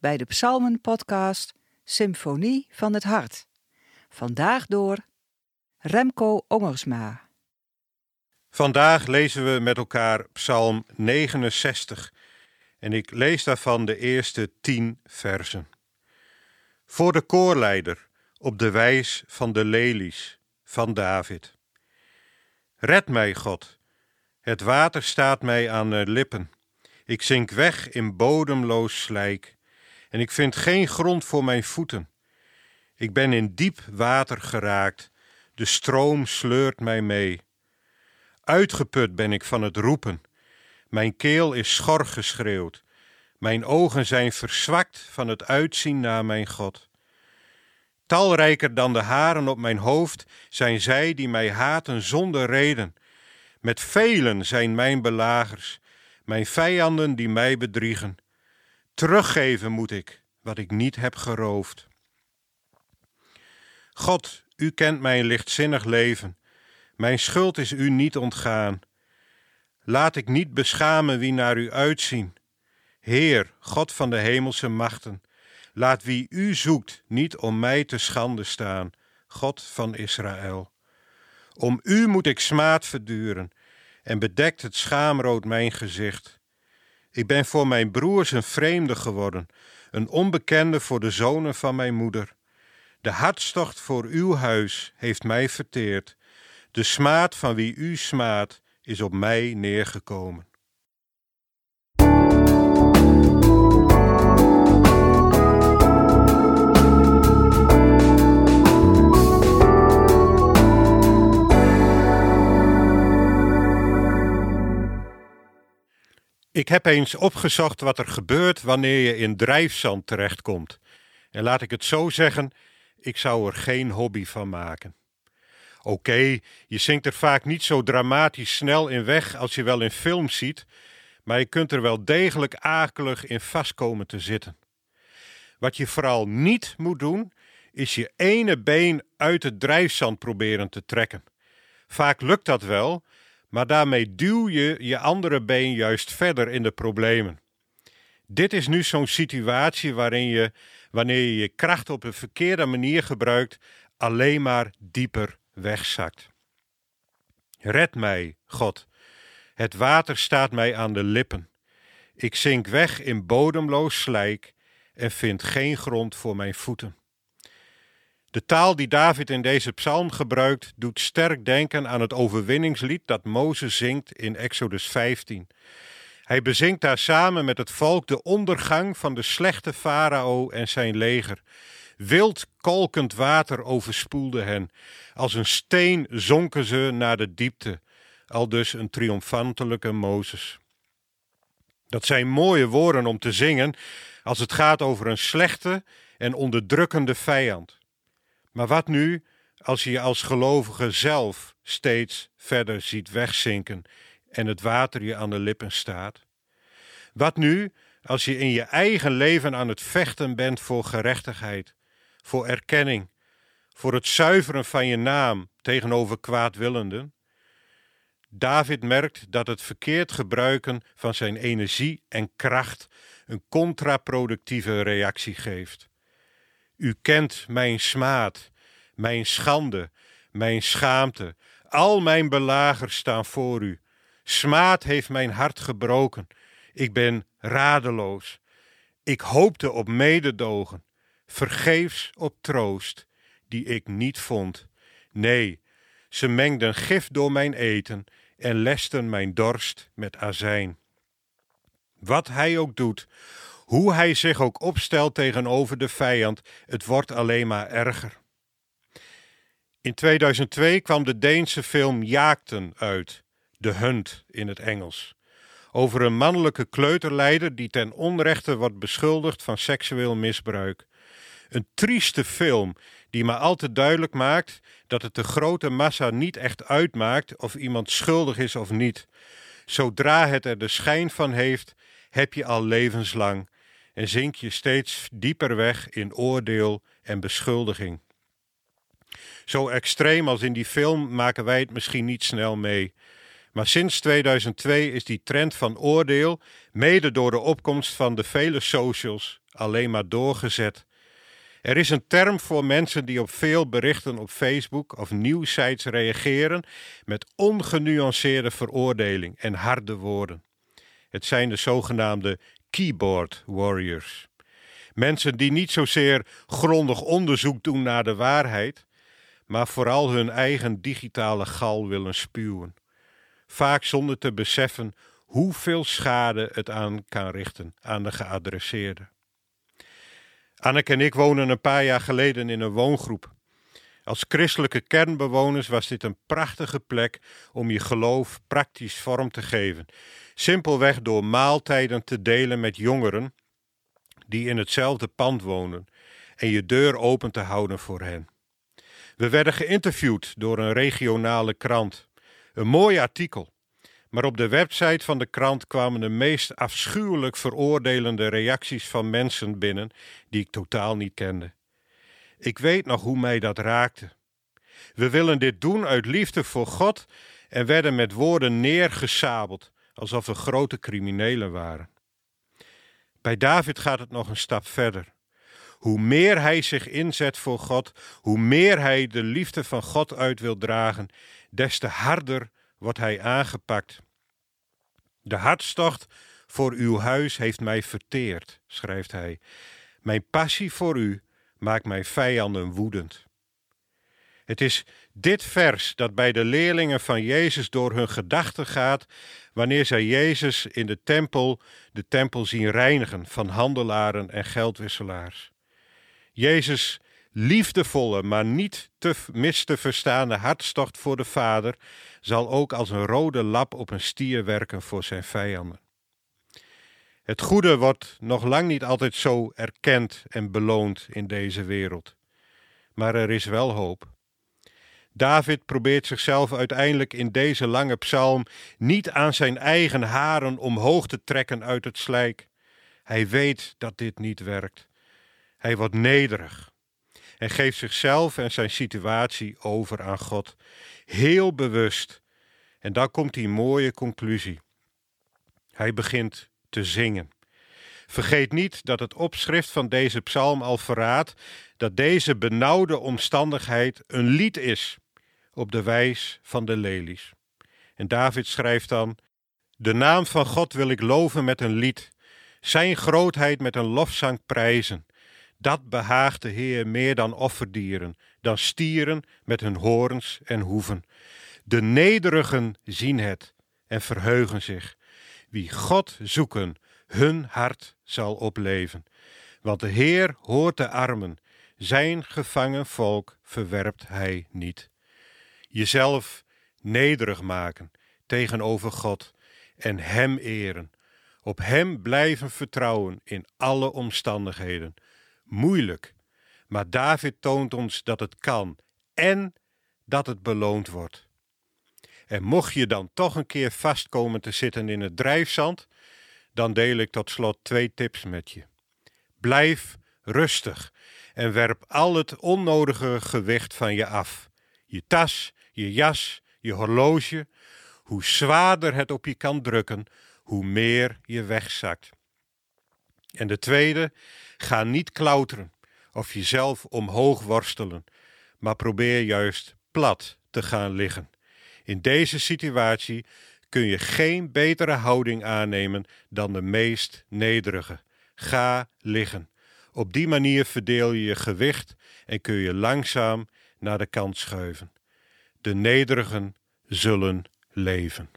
bij de Psalmen-podcast Symfonie van het Hart. Vandaag door Remco Ongersma. Vandaag lezen we met elkaar Psalm 69 en ik lees daarvan de eerste tien versen. Voor de koorleider op de wijs van de lelies van David. Red mij, God. Het water staat mij aan de lippen. Ik zink weg in bodemloos slijk en ik vind geen grond voor mijn voeten. Ik ben in diep water geraakt, de stroom sleurt mij mee. Uitgeput ben ik van het roepen, mijn keel is schor geschreeuwd, mijn ogen zijn verzwakt van het uitzien naar mijn God. Talrijker dan de haren op mijn hoofd zijn zij die mij haten zonder reden. Met velen zijn mijn belagers, mijn vijanden die mij bedriegen. Teruggeven moet ik wat ik niet heb geroofd. God, u kent mijn lichtzinnig leven. Mijn schuld is u niet ontgaan. Laat ik niet beschamen wie naar u uitzien. Heer, God van de hemelse machten, laat wie u zoekt niet om mij te schande staan, God van Israël. Om u moet ik smaad verduren en bedekt het schaamrood mijn gezicht. Ik ben voor mijn broers een vreemde geworden, een onbekende voor de zonen van mijn moeder. De hartstocht voor uw huis heeft mij verteerd. De smaad van wie u smaadt is op mij neergekomen. Ik heb eens opgezocht wat er gebeurt wanneer je in drijfzand terechtkomt. En laat ik het zo zeggen, ik zou er geen hobby van maken. Oké, je zinkt er vaak niet zo dramatisch snel in weg als je wel in films ziet, maar je kunt er wel degelijk akelig in vastkomen te zitten. Wat je vooral niet moet doen, is je ene been uit het drijfzand proberen te trekken. Vaak lukt dat wel, maar daarmee duw je je andere been juist verder in de problemen. Dit is nu zo'n situatie waarin je, wanneer je je kracht op een verkeerde manier gebruikt, alleen maar dieper wegzakt. Red mij, God. Het water staat mij aan de lippen. Ik zink weg in bodemloos slijk en vind geen grond voor mijn voeten. De taal die David in deze psalm gebruikt, doet sterk denken aan het overwinningslied dat Mozes zingt in Exodus 15. Hij bezingt daar samen met het volk de ondergang van de slechte farao en zijn leger. Wild kolkend water overspoelde hen. Als een steen zonken ze naar de diepte. Al dus een triomfantelijke Mozes. Dat zijn mooie woorden om te zingen als het gaat over een slechte en onderdrukkende vijand. Maar wat nu als je je als gelovige zelf steeds verder ziet wegzinken en het water je aan de lippen staat? Wat nu als je in je eigen leven aan het vechten bent voor gerechtigheid, voor erkenning, voor het zuiveren van je naam tegenover kwaadwillenden? David merkt dat het verkeerd gebruiken van zijn energie en kracht een contraproductieve reactie geeft. U kent mijn smaad, mijn schande, mijn schaamte. Al mijn belagers staan voor u. Smaad heeft mijn hart gebroken. Ik ben radeloos. Ik hoopte op mededogen, vergeefs op troost, die ik niet vond. Nee, ze mengden gif door mijn eten en lesten mijn dorst met azijn. Wat hij ook doet, hoe hij zich ook opstelt tegenover de vijand, het wordt alleen maar erger. In 2002 kwam de Deense film Jaakten uit, The Hunt in het Engels, over een mannelijke kleuterleider die ten onrechte wordt beschuldigd van seksueel misbruik. Een trieste film die maar al te duidelijk maakt dat het de grote massa niet echt uitmaakt of iemand schuldig is of niet. Zodra het er de schijn van heeft, heb je al levenslang en zink je steeds dieper weg in oordeel en beschuldiging. Zo extreem als in die film maken wij het misschien niet snel mee. Maar sinds 2002 is die trend van oordeel, mede door de opkomst van de vele socials, alleen maar doorgezet. Er is een term voor mensen die op veel berichten op Facebook of nieuwsites reageren met ongenuanceerde veroordeling en harde woorden. Het zijn de zogenaamde keyboard warriors. Mensen die niet zozeer grondig onderzoek doen naar de waarheid, maar vooral hun eigen digitale gal willen spuwen. Vaak zonder te beseffen hoeveel schade het aan kan richten aan de geadresseerde. Anneke en ik wonen een paar jaar geleden in een woongroep. Als christelijke kernbewoners was dit een prachtige plek om je geloof praktisch vorm te geven. Simpelweg door maaltijden te delen met jongeren die in hetzelfde pand wonen en je deur open te houden voor hen. We werden geïnterviewd door een regionale krant. Een mooi artikel. Maar op de website van de krant kwamen de meest afschuwelijk veroordelende reacties van mensen binnen die ik totaal niet kende. Ik weet nog hoe mij dat raakte. We willen dit doen uit liefde voor God en werden met woorden neergesabeld, alsof we grote criminelen waren. Bij David gaat het nog een stap verder. Hoe meer hij zich inzet voor God, hoe meer hij de liefde van God uit wil dragen, des te harder wordt hij aangepakt. De hartstocht voor uw huis heeft mij verteerd, schrijft hij. Mijn passie voor u maakt mijn vijanden woedend. Het is dit vers dat bij de leerlingen van Jezus door hun gedachten gaat wanneer zij Jezus in de tempel de tempel zien reinigen van handelaren en geldwisselaars. Jezus liefdevolle, maar niet te mis te verstaande hartstocht voor de Vader zal ook als een rode lap op een stier werken voor zijn vijanden. Het goede wordt nog lang niet altijd zo erkend en beloond in deze wereld. Maar er is wel hoop. David probeert zichzelf uiteindelijk in deze lange psalm niet aan zijn eigen haren omhoog te trekken uit het slijk. Hij weet dat dit niet werkt. Hij wordt nederig en geeft zichzelf en zijn situatie over aan God. Heel bewust. En dan komt die mooie conclusie. Hij begint te zingen. Vergeet niet dat het opschrift van deze psalm al verraadt dat deze benauwde omstandigheid een lied is op de wijs van de lelies. En David schrijft dan: De naam van God wil ik loven met een lied, zijn grootheid met een lofzang prijzen. Dat behaagt de Heer meer dan offerdieren, dan stieren met hun horens en hoeven. De nederigen zien het en verheugen zich. Wie God zoeken, hun hart zal opleven. Want de Heer hoort de armen, zijn gevangen volk verwerpt hij niet. Jezelf nederig maken tegenover God en Hem eren. Op Hem blijven vertrouwen in alle omstandigheden. Moeilijk, maar David toont ons dat het kan en dat het beloond wordt. En mocht je dan toch een keer vastkomen te zitten in het drijfzand, dan deel ik tot slot twee tips met je. Blijf rustig en werp al het onnodige gewicht van je af. Je tas, je jas, je horloge. Hoe zwaarder het op je kan drukken, hoe meer je wegzakt. En de tweede, ga niet klauteren of jezelf omhoog worstelen, maar probeer juist plat te gaan liggen. In deze situatie kun je geen betere houding aannemen dan de meest nederige. Ga liggen. Op die manier verdeel je je gewicht en kun je langzaam naar de kant schuiven. De nederigen zullen leven.